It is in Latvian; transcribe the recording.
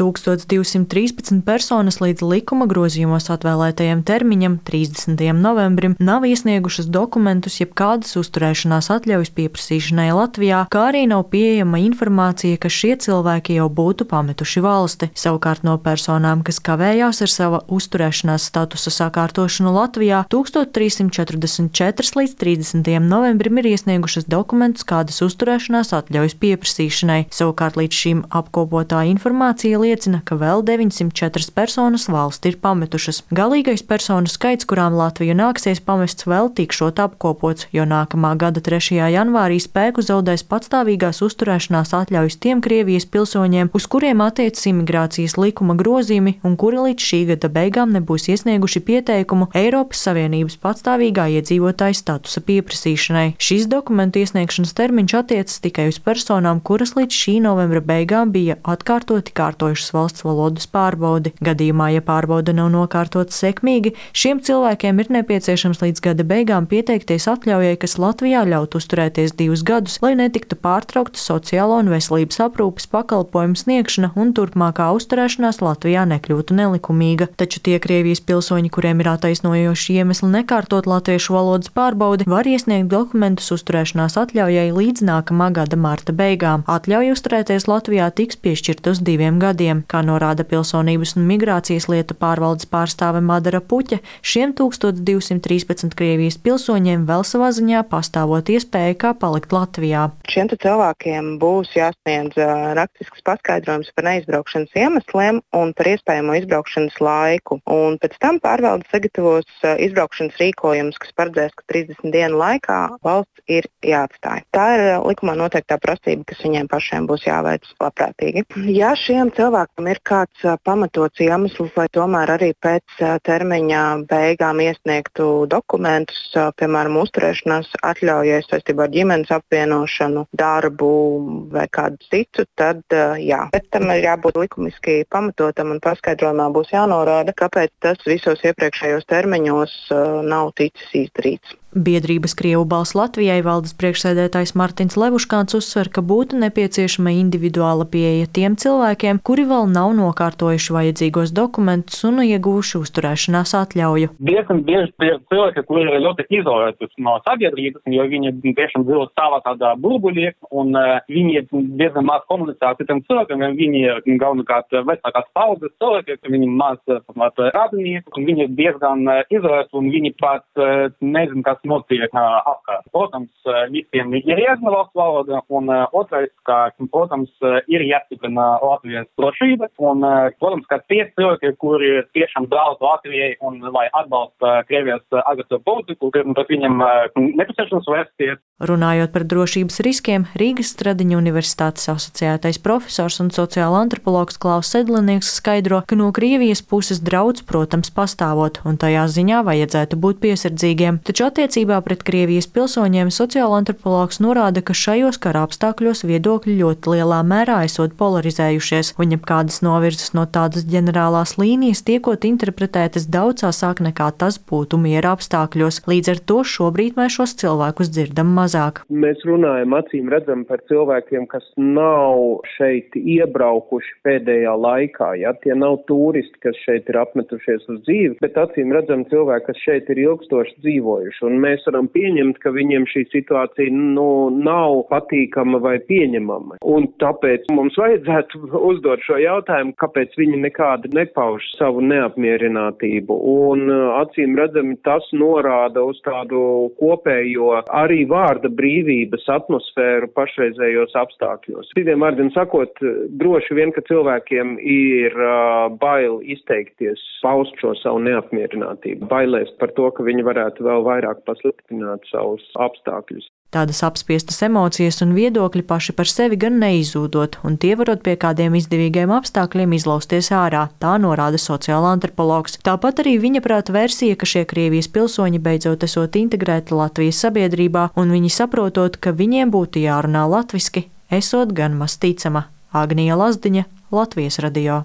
1213 personas līdz likuma grozījumos atvēlētajam termiņam, 30. novembrim, nav iesniegušas dokumentus jeb kādas uzturēšanās atļaujas pieprasīšanai Latvijā, kā arī nav pieejama informācija, ka šie cilvēki jau būtu pametuši valsti. Savukārt no personām, kas kavējās ar sava uzturēšanās statusa sakārtošanu Latvijā, 1344 līdz 30. novembrim ir iesniegušas dokumentus kādas uzturēšanās atļaujas pieprasīšanai. Savukārt līdz šim apkopotā informācija liecina, ka vēl 904 personas valsti ir pametušas. Galīgais personu skaits, kurām Latviju nāksies pamest, vēl tikšot apkopots, jo nākamā gada 3. janvārī spēku zaudēs patstāvīgās uzturēšanās atļaujas tiem Krievijas pilsoņiem, uz kuriem attiecas imigrācijas likuma grozījumi un kuri līdz šī gada beigām nebūs iesnieguši pieteikumu Eiropas Savienības patstāvīgā iedzīvotāja statusa pieprasīšanai. Šis dokumentu iesniegšanas termiņš attiecas tikai uz personām, kuras līdz šī novembra beigām bija atkārtoti kārtojušas valsts valodas pārbaudi. Gadījumā, ja pārbauda nav nokārtota sekmīgi, šiem cilvēkiem ir nepieciešams līdz gada beigām pieteikties atļaujai, kas Latvijā ļautu uzturēties divus gadus, lai netiktu pārtraukta sociālo un veselības aprūpes pakalpojumu sniegšana un turpmākā uzturēšanās Latvijā nekļūtu nelikumīga. Taču tie Krievijas pilsoņi, kuriem ir attaisnojoši iemesli nekārtot latviešu valodas pārbaudi, var iesniegt dokumentus uzturēšanās atļaujai līdz nākamā gada marta beigām. Atļauja uzturēties Latvijā tiks piešķirta uz diviem gadiem. Kā norāda Pilsonības un migrācijas lietu pārvaldes pārstāve Madara Puķa, šiem 1213 Krievijas pilsoņiem vēl savā ziņā pastāvot iespēja, kā palikt Latvijā. Šiem cilvēkiem būs jāsniedz rakstisks paskaidrojums par neizbraukšanas iemesliem un par iespējamo izbraukšanas laiku. Un pēc tam pārvalde sagatavos izbraukšanas rīkojumus, kas paredzēs, ka 30 dienu laikā valsts ir jāatstāj. Tā ir likumā noteiktā prasība, kas viņiem pašiem būs jāveic labprātīgi. Ja šiem cilvēkiem ir kāds pamatots iemesls, lai tomēr arī pēc termiņa beigām iesniegtu dokumentus, piemēram, uzturēšanās atļaujai saistībā ar ģimenes apvienošanu, darbu vai kādu citu, tad jā. Bet tam ir jābūt likumiski pamatotam un paskaidrojumā būs jānorāda, kāpēc tas visos iepriekšējos termiņos nav ticis izdarīts. Biedrības Krievu balss Latvijai valdes priekšsēdētājs Martins Levuškāns uzsver, ka būtu nepieciešama individuāla pieeja tiem cilvēkiem, kuri vēl nav nokārtojuši vajadzīgos dokumentus un ieguvuši uzturēšanās atļauju. Diezgan bieži tie cilvēki, kuri ir ļoti izolēti no sabiedrības, jo viņi tiešām dzīvo savā tādā burbulī un uh, viņi diezgan maz komunicē ar citiem cilvēkiem. Viņi ir galvenokārt vecākās paudzes cilvēki, viņi maz pat radinieki, un viņi ir diezgan izolēti un viņi pat nezin, kas kas notiek apkārt. Protams, visiem ir jāzina valsts valoda, un otrais, ka, protams, ir jāstiprina Latvijas drošība, un, protams, ka tie cilvēki, kuri tiešām draud Latvijai un lai atbalsta Krievijas agresīvu politiku, tad viņam nepieciešams vērsties. Runājot par drošības riskiem, Rīgas Stradiņa universitātes asociētais profesors un sociāla antropologs Klaus Sedlinieks skaidro, ka no Krievijas puses draudz, protams, pastāvot, un tajā ziņā vajadzētu būt piesardzīgiem. Taču attiecībā Attiecībā pret Krievijas pilsoņiem sociāla antropologs norāda, ka šajos kara apstākļos viedokļi ļoti lielā mērā esot polarizējušies, un jebkādas novirzes no tādas ģenerālās līnijas tiekot interpretētas daudz asāk nekā tas būtu miera apstākļos. Līdz ar to šobrīd mēs šos cilvēkus dzirdam mazāk. Mēs runājam acīm redzam par cilvēkiem, kas nav šeit iebraukuši pēdējā laikā. Ja? Tie nav turisti, kas šeit ir apmetušies uz dzīvi, bet acīm redzam cilvēki, kas šeit ir ilgstoši dzīvojuši. Un mēs varam pieņemt, ka viņiem šī situācija nu, nav patīkama vai pieņemama. Un tāpēc mums vajadzētu uzdot šo jautājumu, kāpēc viņi nekādi nepauž savu neapmierinātību. Un uh, acīm redzami tas norāda uz tādu kopējo arī vārda brīvības atmosfēru pašreizējos apstākļos. Citiem vārdiem sakot, droši vien, ka cilvēkiem ir uh, bail izteikties, paust šo savu neapmierinātību, bailēs par to, ka viņi varētu vēl vairāk pasliktināt savus apstākļus. Tādas apspiestas emocijas un viedokļi paši par sevi gan neizūdot, un tie varot pie kādiem izdevīgiem apstākļiem izlausties ārā, tā norāda sociāla antropologs. Tāpat arī viņa prāta versija, ka šie Krievijas pilsoņi beidzot esot integrēti Latvijas sabiedrībā, un viņi saprotot, ka viņiem būtu jārunā latviski, esot gan maz ticama. Agnija Lazdiņa, Latvijas radio.